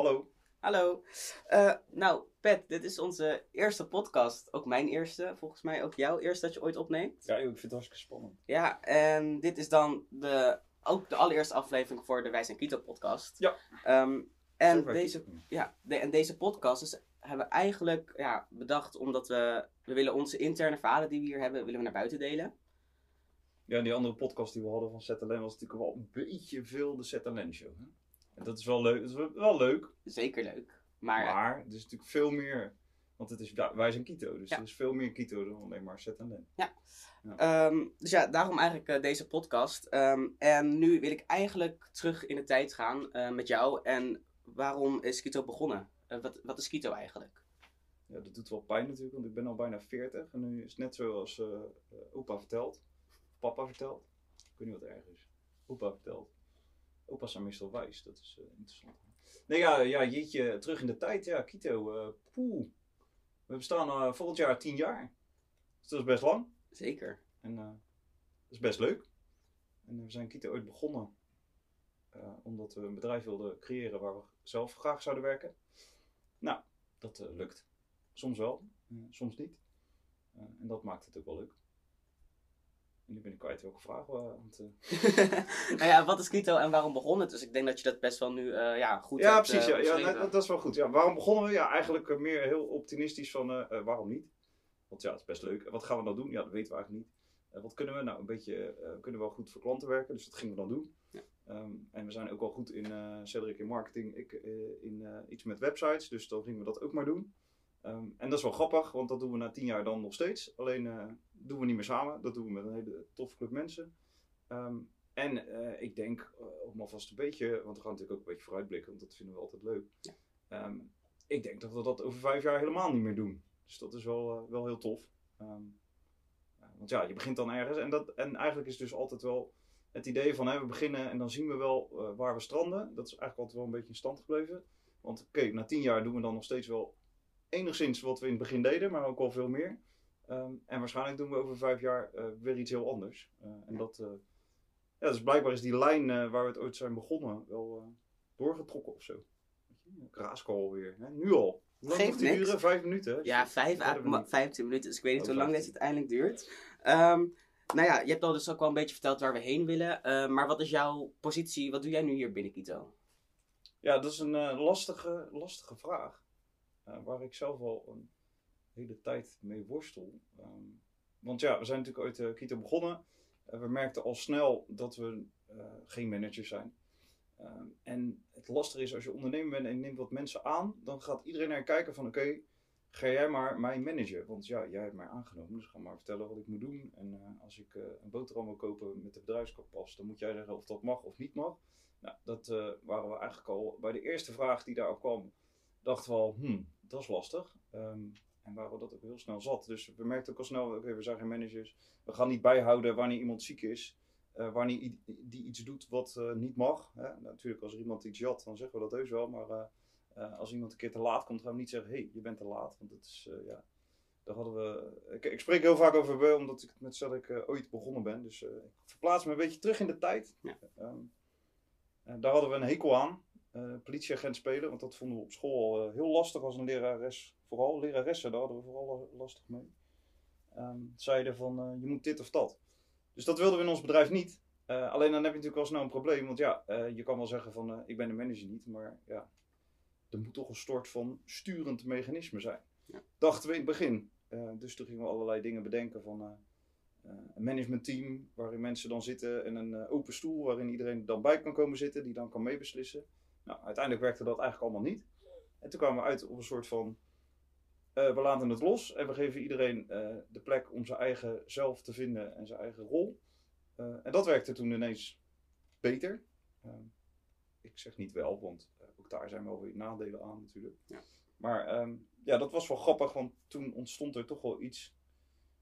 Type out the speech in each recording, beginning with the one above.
Hallo. Hallo. Uh, nou, Pet, dit is onze eerste podcast. Ook mijn eerste, volgens mij ook jouw eerste dat je ooit opneemt. Ja, ik vind het hartstikke spannend. Ja, en dit is dan de, ook de allereerste aflevering voor de Wij zijn Kito podcast. Ja. Um, en, deze, ja de, en deze podcast is, hebben we eigenlijk ja, bedacht omdat we, we willen onze interne verhalen die we hier hebben, willen we naar buiten delen. Ja, die andere podcast die we hadden van ZLN was natuurlijk wel een beetje veel de ZLN show. Hè? En dat is wel leuk. Dat is wel leuk. Zeker leuk. Maar, maar er is natuurlijk veel meer. Want het is, wij zijn Kito, dus er is veel meer Kito dan alleen maar ZLN. Ja. ja. Ehm, dus ja, daarom eigenlijk uh, deze podcast. Um, en nu wil ik eigenlijk terug in de tijd gaan uh, met jou. En waarom is Kito begonnen? Uh, wat, wat is Kito eigenlijk? Ja, dat doet wel pijn natuurlijk, want ik ben al bijna 40. En nu is het net zoals opa vertelt. Papa vertelt. Ik weet niet wat erg is. Opa vertelt. Opa's zijn meestal wijs, dat is uh, interessant. Nee, ja, ja, jeetje, terug in de tijd. Ja, Kito, poeh. We bestaan uh, volgend jaar tien jaar. Dus dat is best lang. Zeker. En dat is best leuk. En we zijn Kito ooit begonnen omdat we een bedrijf wilden creëren waar we zelf graag zouden werken. Nou, dat lukt. Soms wel, soms niet. en dat maakt het ook wel leuk. Nu ben ik kwijt welke vraag we aan nou ja, wat is Kito en waarom begon het? Dus ik denk dat je dat best wel nu uh, ja, goed ja, hebt precies, ja, ja nee, dat is wel goed. Ja, waarom begonnen we? Ja, eigenlijk meer heel optimistisch van uh, waarom niet? Want ja, het is best leuk. Wat gaan we dan doen? Ja, dat weten we eigenlijk niet. Uh, wat kunnen we? Nou, een beetje, kunnen we wel goed voor klanten werken, dus dat gingen we dan doen. Ja. Um, en we zijn ook wel goed in, Cedric in marketing, ik in iets met websites, dus dan gingen we dat ook maar doen. Um, en dat is wel grappig, want dat doen we na tien jaar dan nog steeds. Alleen uh, doen we niet meer samen. Dat doen we met een hele toffe club mensen. Um, en uh, ik denk, uh, om alvast een beetje, want we gaan natuurlijk ook een beetje vooruitblikken, want dat vinden we altijd leuk. Ja. Um, ik denk dat we dat over vijf jaar helemaal niet meer doen. Dus dat is wel, wel heel tof. want ja, je begint dan ergens. En, dat, en eigenlijk is dus altijd wel het idee van hè, we beginnen en dan zien we wel waar we stranden. Dat is eigenlijk altijd wel een beetje in stand gebleven. Want oké, na tien jaar doen we dan nog steeds wel enigszins wat we in het begin deden, maar ook al veel meer. Um, en waarschijnlijk doen we over vijf jaar uh, weer iets heel anders. Uh, en dat, uh, ja, dus blijkbaar is die lijn waar we het ooit zijn begonnen wel doorgetrokken of zo. Kraaskal alweer. Hè? Nu al. Hoe lang moet duren? Vijf minuten? Ja, vijf vijftien minuten. Dus ik weet niet oh, hoe lang dit uiteindelijk duurt. Um, nou ja, je hebt al dus ook wel een beetje verteld waar we heen willen. maar wat is jouw positie? Wat doe jij nu hier binnen Kito? Ja, dat is een lastige, lastige vraag. Uh, waar ik zelf al een hele tijd mee worstel. Um, want ja, we zijn natuurlijk ooit uh, Kito begonnen. Uh, we merkten al snel dat we geen manager zijn. Um, en het lastige is, als je ondernemer bent en je neemt wat mensen aan, dan gaat iedereen naar kijken van oké, ga jij maar mijn manager. Want ja, jij hebt mij aangenomen, dus ga maar vertellen wat ik moet doen. En als ik een boterham wil kopen met de bedrijfskappas, dan moet jij zeggen of dat mag of niet mag. Nou, dat waren we eigenlijk al bij de eerste vraag die daarop kwam dachten we al, hmm, dat is lastig. Um, en waren we dat ook heel snel zat. Dus we merkten ook al snel, oké, we zijn geen managers. We gaan niet bijhouden wanneer iemand ziek is. Uh, wanneer die iets doet wat uh, niet mag. Hè? Natuurlijk, als er iemand iets jat, dan zeggen we dat heus wel. Maar uh, als iemand een keer te laat komt, gaan we niet zeggen: hé, hey, je bent te laat. Want dat is, ja. Daar hadden we. Ik, ik, spreek heel vaak over omdat ik met Cedric ooit begonnen ben. Dus ik verplaats me een beetje terug in de tijd. Ja. Um, daar hadden we een hekel aan uh, politieagent spelen. Want dat vonden we op school uh, heel lastig als een lerares. Vooral leraressen, daar hadden we vooral lastig mee. Um, zeiden van uh, je moet dit of dat. Dus dat wilden we in ons bedrijf niet. alleen dan heb je natuurlijk al snel een probleem. Want ja, je kan wel zeggen van ik ben de manager niet. Maar ja, er moet toch een soort van sturend mechanisme zijn. Ja. Dachten we in het begin. dus toen gingen we allerlei dingen bedenken van een managementteam waarin mensen dan zitten en een open stoel waarin iedereen dan bij kan komen zitten, die dan kan meebeslissen. Nou, uiteindelijk werkte dat eigenlijk allemaal niet. En toen kwamen we uit op een soort van. Uh, we laten het los en we geven iedereen uh, de plek om zijn eigen zelf te vinden en zijn eigen rol. Uh, en dat werkte toen ineens beter. ik zeg niet wel, want ook daar zijn wel weer nadelen aan natuurlijk. Ja. Maar um, ja, dat was wel grappig, want toen ontstond er toch wel iets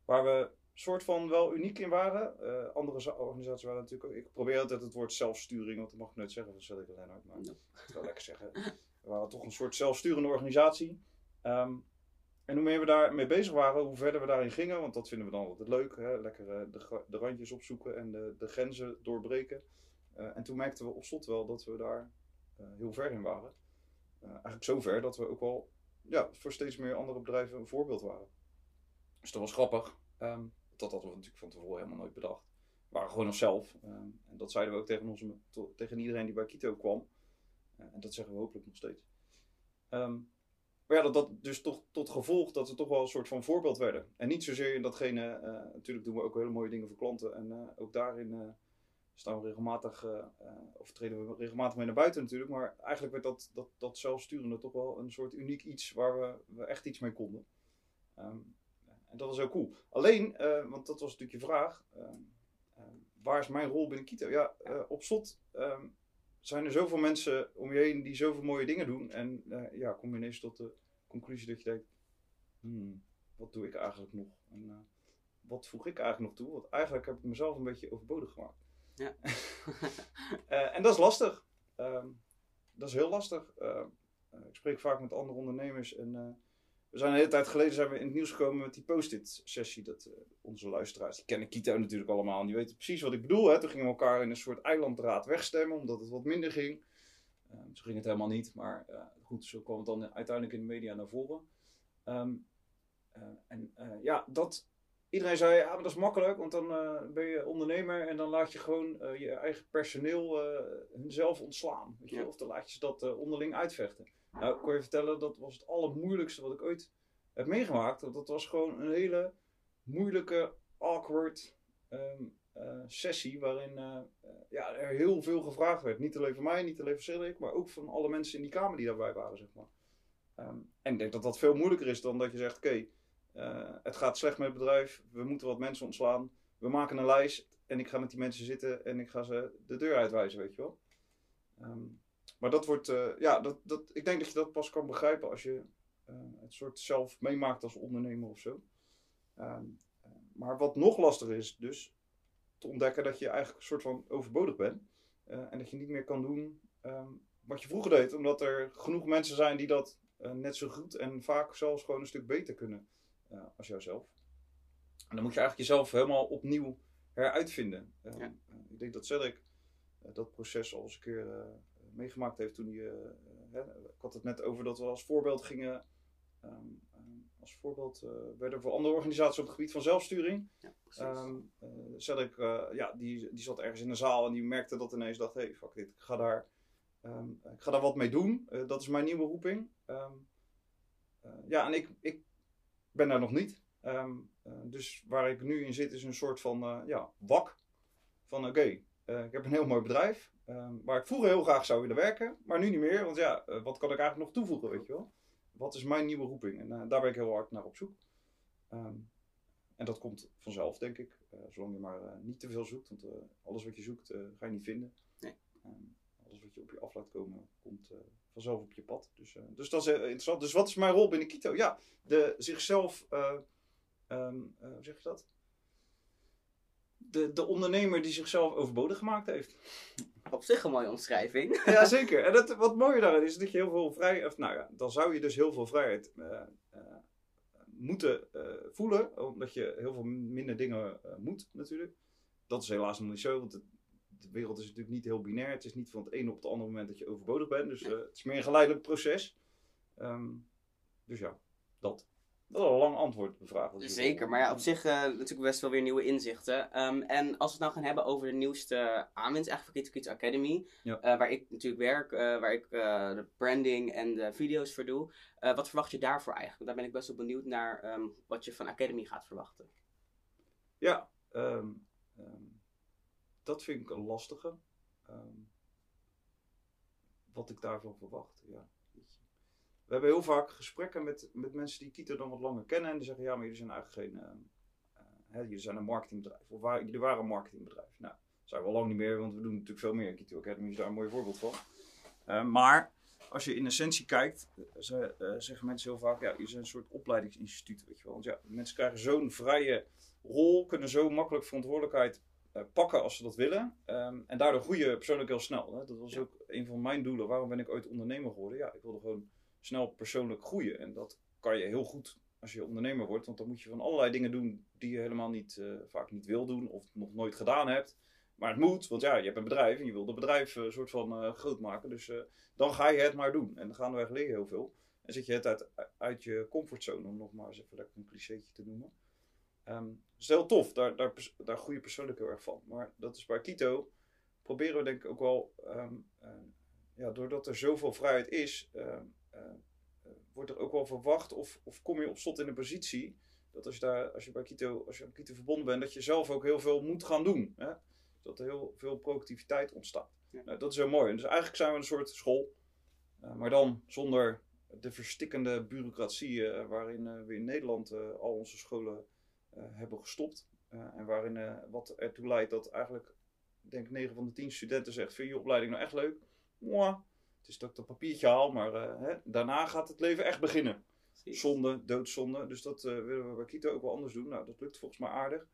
waar we soort van wel uniek in waren. Uh, andere organisaties waren natuurlijk ook. Ik probeer altijd het woord zelfsturing, want dat mag ik nooit zeggen van Cedric Lennart, maar ja. ik wel lekker zeggen. We waren toch een soort zelfsturende organisatie. Um, en hoe meer we daarmee bezig waren, hoe verder we daarin gingen, want dat vinden we dan altijd leuk. Hè? Lekker uh, de, de, randjes opzoeken en de, de grenzen doorbreken. Uh, en toen merkten we op slot wel dat we daar heel ver in waren. Eigenlijk zover dat we ook wel ja, voor steeds meer andere bedrijven een voorbeeld waren. Dus dat was grappig. Um, dat hadden we natuurlijk van tevoren helemaal nooit bedacht. We waren gewoon onszelf. Um, en dat zeiden we ook tegen, onze, tegen iedereen die bij Kito kwam. Uh, en dat zeggen we hopelijk nog steeds. Um, maar ja, dat, dat dus toch tot gevolg dat we toch wel een soort van voorbeeld werden. En niet zozeer in datgene, uh, natuurlijk doen we ook hele mooie dingen voor klanten. En uh, ook daarin staan we regelmatig, of treden we regelmatig mee naar buiten natuurlijk. Maar eigenlijk werd dat, dat, dat zelfsturende toch wel een soort uniek iets waar we, we echt iets mee konden. Um, en dat was heel cool. Alleen, want dat was natuurlijk je vraag, waar is mijn rol binnen Kito? Ja, op slot um, zijn er zoveel mensen om je heen die zoveel mooie dingen doen. En ja, kom je ineens tot de conclusie dat je denkt, hmm, wat doe ik eigenlijk nog? En wat voeg ik eigenlijk nog toe? Want eigenlijk heb ik mezelf een beetje overbodig gemaakt. Ja. uh, en dat is lastig. Um, dat is heel lastig. ik spreek vaak met andere ondernemers en we zijn een hele tijd geleden zijn we in het nieuws gekomen met die post-it sessie. Dat, uh, onze luisteraars, die kennen Kito natuurlijk allemaal. En die weten precies wat ik bedoel. Hè. Toen gingen we elkaar in een soort eilandraad wegstemmen. Omdat het wat minder ging. Uh, zo ging het helemaal niet. Maar uh, goed, zo kwam het dan uiteindelijk in de media naar voren. Um, en ja, dat... Iedereen zei, ja, maar dat is makkelijk. Want dan ben je ondernemer. En dan laat je gewoon je eigen personeel hunzelf ontslaan. Weet je? Ja. Of dan laat je ze dat onderling uitvechten. Nou, ik kon je vertellen, dat was het allermoeilijkste wat ik ooit heb meegemaakt. Dat was gewoon een hele moeilijke, awkward um, uh, sessie. Waarin uh, ja, er heel veel gevraagd werd. Niet alleen van mij, niet alleen van Cedric, maar ook van alle mensen in die kamer die daarbij waren, zeg maar. Um, en ik denk dat dat veel moeilijker is dan dat je zegt: oké, het gaat slecht met het bedrijf, we moeten wat mensen ontslaan. We maken een lijst en ik ga met die mensen zitten en ik ga ze de deur uitwijzen, weet je wel. Um, maar dat wordt, uh, ja, dat, dat, ik denk dat je dat pas kan begrijpen als je uh, het soort zelf meemaakt als ondernemer of zo. Um, uh, maar wat nog lastiger is, dus te ontdekken dat je eigenlijk een soort van overbodig bent. en dat je niet meer kan doen um, wat je vroeger deed, omdat er genoeg mensen zijn die dat net zo goed en vaak zelfs gewoon een stuk beter kunnen als jouzelf. En dan moet je eigenlijk jezelf helemaal opnieuw heruitvinden. Ja. ik denk dat Cedric dat proces al eens een keer meegemaakt heeft toen hij. Uh, hè, ik had het net over dat we als voorbeeld gingen. Um, um, als voorbeeld uh, werden voor andere organisaties op het gebied van zelfsturing. Ja, um, uh, Cedric, ja, die, die zat ergens in de zaal en die merkte dat ineens dacht: hé, hey, fuck dit, ik ga daar, ik ga daar wat mee doen. dat is mijn nieuwe roeping. ja, en ik, ik ben daar nog niet. dus waar ik nu in zit is een soort van ja, wak. Van oké, okay, ik heb een heel mooi bedrijf. Um, waar ik vroeger heel graag zou willen werken, maar nu niet meer. Want ja, uh, wat kan ik eigenlijk nog toevoegen, weet je wel? Wat is mijn nieuwe roeping? En uh, daar ben ik heel hard naar op zoek. Um, en dat komt vanzelf, denk ik. Zolang je maar niet te veel zoekt. Want alles wat je zoekt, ga je niet vinden. Nee. Um, alles wat je op je af laat komen, komt vanzelf op je pad. Dus, dus dat is interessant. Dus wat is mijn rol binnen Kito? Ja, de zichzelf... hoe zeg je dat? De, de ondernemer die zichzelf overbodig gemaakt heeft. Op zich een mooie omschrijving. Ja, zeker. En dat, wat mooier daarin is dat je heel veel vrijheid, nou ja, dan zou je dus heel veel vrijheid uh, uh, moeten uh, voelen, omdat je heel veel minder dingen moet natuurlijk. Dat is helaas nog niet zo, want het, de wereld is natuurlijk niet heel binair. Het is niet van het ene op het andere moment dat je overbodig bent. Dus het is meer een geleidelijk proces. Um, dus ja, dat. Dat is al een lang antwoord op de vraag. Zeker, maar ja, op zich uh, natuurlijk best wel weer nieuwe inzichten. Um, en als we het nou gaan hebben over de nieuwste aanwinst eigenlijk van Kids Academy, ja. uh, waar ik natuurlijk werk, uh, waar ik de branding en de video's voor doe. wat verwacht je daarvoor eigenlijk? Daar ben ik best wel benieuwd naar um, wat je van Academy gaat verwachten. Ja, um, dat vind ik een lastige. wat ik daarvan verwacht, ja we hebben heel vaak gesprekken met, met mensen die Kito dan wat langer kennen. En die zeggen, ja, maar jullie zijn eigenlijk geen... Uh, uh, jullie zijn een marketingbedrijf. Of waar, jullie waren een marketingbedrijf. Nou, dat zijn we al lang niet meer, want we doen natuurlijk veel meer. Kito Academy is daar een mooi voorbeeld van. Uh, maar als je in essentie kijkt, ze, zeggen mensen heel vaak, ja, jullie zijn een soort opleidingsinstituut, weet je wel. Want ja, mensen krijgen zo'n vrije rol, kunnen zo makkelijk verantwoordelijkheid pakken als ze dat willen. Um, en daardoor groeien persoonlijk heel snel. Hè? Dat was ook een van mijn doelen. Waarom ben ik ooit ondernemer geworden? Ja, ik wilde gewoon snel persoonlijk groeien. En dat kan je heel goed als je ondernemer wordt, want dan moet je van allerlei dingen doen die je helemaal niet, uh, vaak niet wil doen of nog nooit gedaan hebt. Maar het moet, want ja, je hebt een bedrijf en je wil het bedrijf een soort van groot maken. Dus dan ga je het maar doen. En dan gaan we leren heel veel. En zit je het uit, uit je comfortzone, om nog maar eens even lekker een clichétje te noemen. Um, dat is heel tof, daar, daar, daar groei je persoonlijk heel erg van. Maar dat is bij Kito, proberen we denk ik ook wel, um, ja, doordat er zoveel vrijheid is, uh, wordt er ook wel verwacht of, of kom je op slot in een positie dat als je, daar, als je bij Kito, als je aan Kito verbonden bent, dat je zelf ook heel veel moet gaan doen. Hè? Dat er heel veel productiviteit ontstaat. Nou, dat is heel mooi. Dus eigenlijk zijn we een soort school, uh, maar dan zonder de verstikkende bureaucratie uh, waarin we in Nederland al onze scholen hebben gestopt. en waarin wat ertoe leidt dat eigenlijk, denk ik, 9 van de 10 studenten zegt: Vind je opleiding nou echt leuk? Mwah, het is dat ik dat papiertje haal, maar uh, hè, daarna gaat het leven echt beginnen. Zonde, doodzonde. Dus dat uh, willen we bij Kito ook wel anders doen. Nou, dat lukt volgens mij aardig.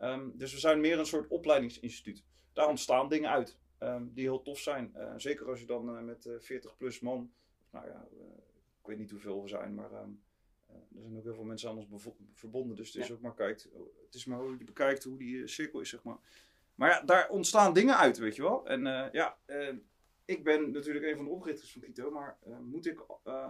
Um, dus we zijn meer een soort opleidingsinstituut. Daar ontstaan dingen uit um, die heel tof zijn. Uh, zeker als je dan met 40 plus man, nou ja, ik weet niet hoeveel we zijn, maar um, er zijn ook heel veel mensen aan ons verbonden. Dus het is ook maar kijkt, het is maar hoe je bekijkt hoe die cirkel is, zeg maar. Maar ja, daar ontstaan dingen uit, weet je wel. En ja, ik ben natuurlijk een van de oprichters van Kito, maar uh, moet ik uh,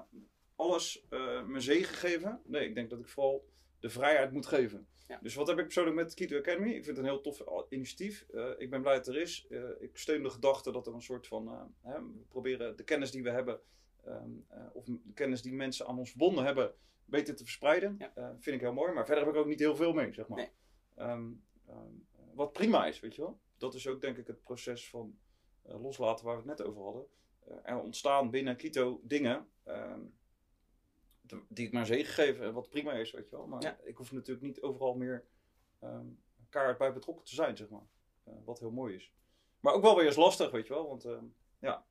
alles uh, mijn zegen geven? Nee, ik denk dat ik vooral de vrijheid moet geven. Ja. Dus wat heb ik persoonlijk met Kito Academy? Ik vind het een heel tof initiatief. ik ben blij dat het er is. ik steun de gedachte dat er een soort van. Hè, we proberen de kennis die we hebben, um, of de kennis die mensen aan ons verbonden hebben, beter te verspreiden. Ja. vind ik heel mooi, maar verder heb ik ook niet heel veel mee, zeg maar. Nee. Um, um, wat prima is, weet je wel. Dat is ook denk ik het proces van loslaten waar we het net over hadden. Uh, er ontstaan binnen Kito dingen ehm, die ik maar zegen geven, wat prima is, weet je wel. Maar ik hoef natuurlijk niet overal meer um, kaart bij betrokken te zijn, zeg maar. Uh, wat heel mooi is. Maar ook wel weer eens lastig, weet je wel. Want uh, ja,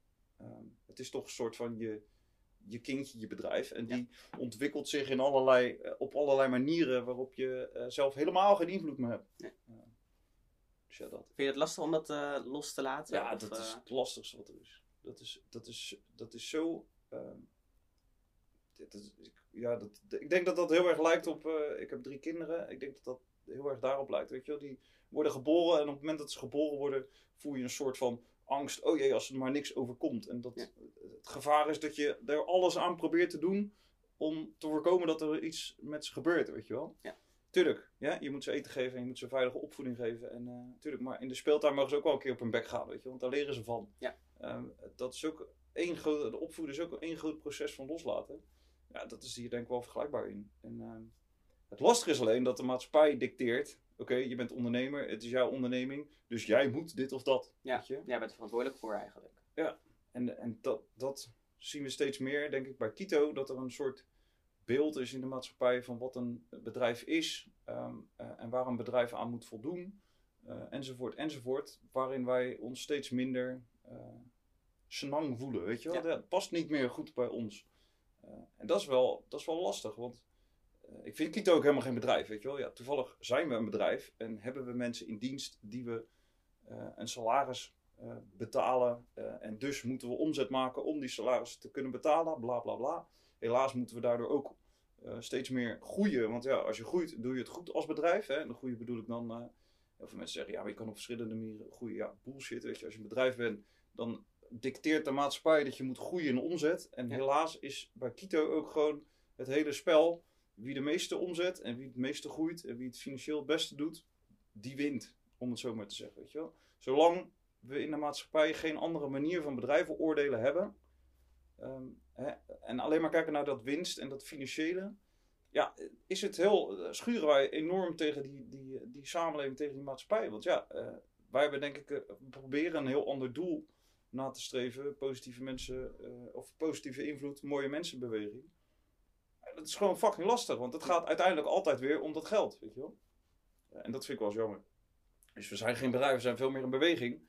het is toch een soort van je, je kindje, je bedrijf. En die ja. ontwikkelt zich in allerlei, op allerlei manieren waarop je zelf helemaal geen invloed meer hebt. Ja. Dat. Vind je het lastig om dat uh, los te laten? Ja, of, dat is het lastigste wat er is. Dat is, dat is, dat is zo. Dit is, ja, dat, ik denk dat dat heel erg lijkt op. Uh, ik heb drie kinderen. Ik denk dat dat heel erg daarop lijkt. Weet je wel? Die worden geboren en op het moment dat ze geboren worden, voel je een soort van angst. Oh jee, als er maar niks overkomt. En dat ja. het gevaar is dat je er alles aan probeert te doen om te voorkomen dat er iets met ze gebeurt, weet je wel. Ja. Tuurlijk, ja, je moet ze eten geven en je moet ze veilige opvoeding geven. En uh, tuurlijk, maar in de speeltuin mogen ze ook wel een keer op hun bek gaan, weet je, want daar leren ze van. Ja. Um, dat is ook één groot, de opvoeden is ook één groot proces van loslaten. Ja, dat is hier denk ik wel vergelijkbaar in. En uh, het lastige is alleen dat de maatschappij dicteert, oké, okay, je bent ondernemer, het is jouw onderneming, dus jij moet dit of dat. Ja, weet je? jij bent er verantwoordelijk voor eigenlijk. Ja, en, en dat, dat zien we steeds meer, denk ik, bij Kito, dat er een soort beeld is in de maatschappij van wat een bedrijf is um, uh, en waar een bedrijf aan moet voldoen, uh, enzovoort, enzovoort, waarin wij ons steeds minder uh, senang voelen, weet je wel? Ja. Dat past niet meer goed bij ons. en dat is wel, dat is wel lastig, want ik vind Kito ook helemaal geen bedrijf, weet je wel? Ja, toevallig zijn we een bedrijf en hebben we mensen in dienst die we een salaris betalen en dus moeten we omzet maken om die salaris te kunnen betalen, bla bla bla. Helaas moeten we daardoor ook uh, steeds meer groeien. Want ja, als je groeit, doe je het goed als bedrijf. Hè? En de groeien bedoel ik dan. Uh, heel veel mensen zeggen, ja, maar je kan op verschillende manieren groeien. Ja, bullshit. Weet je, als je een bedrijf bent, dan dicteert de maatschappij dat je moet groeien in omzet. En helaas is bij Kito ook gewoon het hele spel. Wie de meeste omzet en wie het meeste groeit en wie het financieel het beste doet, die wint. Om het zo maar te zeggen. Weet je wel? Zolang we in de maatschappij geen andere manier van bedrijven oordelen hebben, Um, en alleen maar kijken naar dat winst en dat financiële. Ja, is het heel, eh, schuren wij enorm tegen die, die, die samenleving, tegen die maatschappij. Want ja, uh, wij hebben denk ik, uh, proberen een heel ander doel na te streven. Positieve mensen, of positieve invloed, mooie mensenbeweging. Dat is gewoon fucking lastig, want het gaat uiteindelijk altijd weer om dat geld, weet je wel. en dat vind ik wel eens jammer. Dus we zijn geen bedrijf, we zijn veel meer een beweging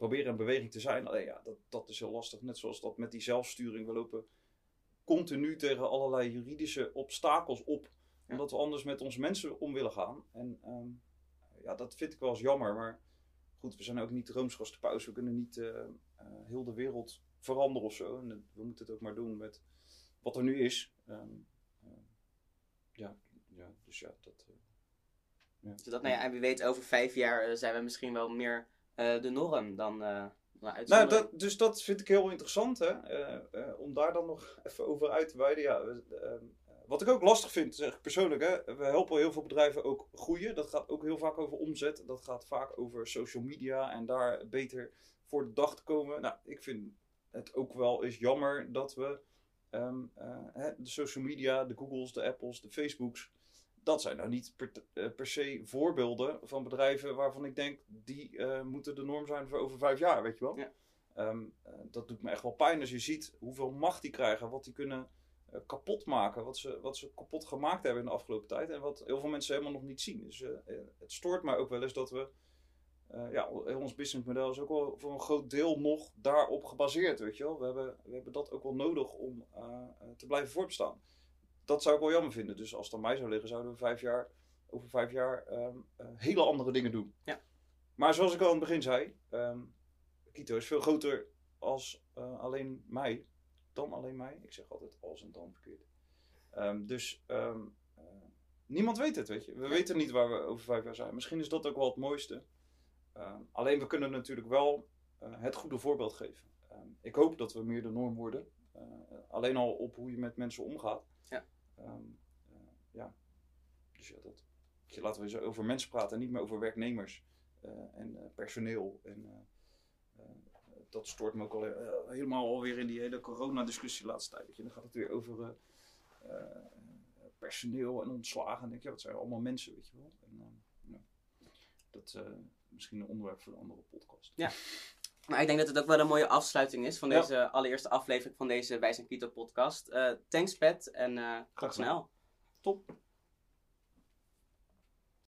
proberen in beweging te zijn. Alleen ja, dat, dat is heel lastig. Net zoals dat met die zelfsturing. We lopen continu tegen allerlei juridische obstakels op. Omdat we anders met onze mensen om willen gaan. En um, ja, dat vind ik wel eens jammer. Maar goed, we zijn ook niet Rooms paus. We kunnen niet uh, uh, heel de wereld veranderen of zo. En we moeten het ook maar doen met wat er nu is. Um, uh, ja, ja, dus ja, dat... ja. Zodat, nou ja, en wie weet, over vijf jaar zijn we misschien wel meer eh, de norm dan, dan Nou, dat, dus dat vind ik heel interessant, hè? eh, om daar dan nog even over uit te wijden. Ja, ehm, wat ik ook lastig vind, zeg ik persoonlijk, hè? we helpen heel veel bedrijven ook groeien. Dat gaat ook heel vaak over omzet. Dat gaat vaak over social media en daar beter voor de dag te komen. Nou, ik vind het ook wel eens jammer dat we ehm, eh, hè, de social media, de Googles, de Apples, de Facebooks. Dat zijn nou niet per, eh, per se voorbeelden van bedrijven waarvan ik denk, die eh, moeten de norm zijn voor over vijf jaar, weet je wel. Ja. Ehm, eh, dat doet me echt wel pijn als je ziet hoeveel macht die krijgen, wat die kunnen eh, kapot maken, wat ze, wat ze kapot gemaakt hebben in de afgelopen tijd en wat heel veel mensen helemaal nog niet zien. Dus het stoort mij ook wel eens dat we, ja, ons businessmodel is ook wel voor een groot deel nog daarop gebaseerd, weet je wel. We hebben, we hebben dat ook wel nodig om te blijven voortbestaan. Dat zou ik wel jammer vinden. Dus als het aan mij zou liggen, zouden we vijf jaar, over vijf jaar ehm, eh, hele andere dingen doen. Ja. Maar zoals ik al aan het begin zei, ehm Kito is veel groter als eh, alleen mij. Dan alleen mij. Ik zeg altijd als en dan verkeerd. Ehm, dus eh, niemand weet het, weet je. We weten niet waar we over vijf jaar zijn. Misschien is dat ook wel het mooiste. Alleen we kunnen natuurlijk wel het goede voorbeeld geven. Ik hoop dat we meer de norm worden. Alleen al op hoe je met mensen omgaat. Ja. Ehm, eh, ja. Dus ja, dat. Laten we eens over mensen praten en niet meer over werknemers eh, en eh, personeel. En, dat stoort me ook al helemaal alweer in die hele coronadiscussie de laatste tijd. Weet je. Dan gaat het weer over personeel en ontslagen. En denk je, ja, dat zijn allemaal mensen, weet je wel. En, eh, ja. Dat eh misschien een onderwerp voor een andere podcast. Maar ik denk dat het ook wel een mooie afsluiting is van Ja. deze allereerste aflevering van deze Wij zijn Kito podcast. Eh, thanks Pet en tot gedaan. snel. Top.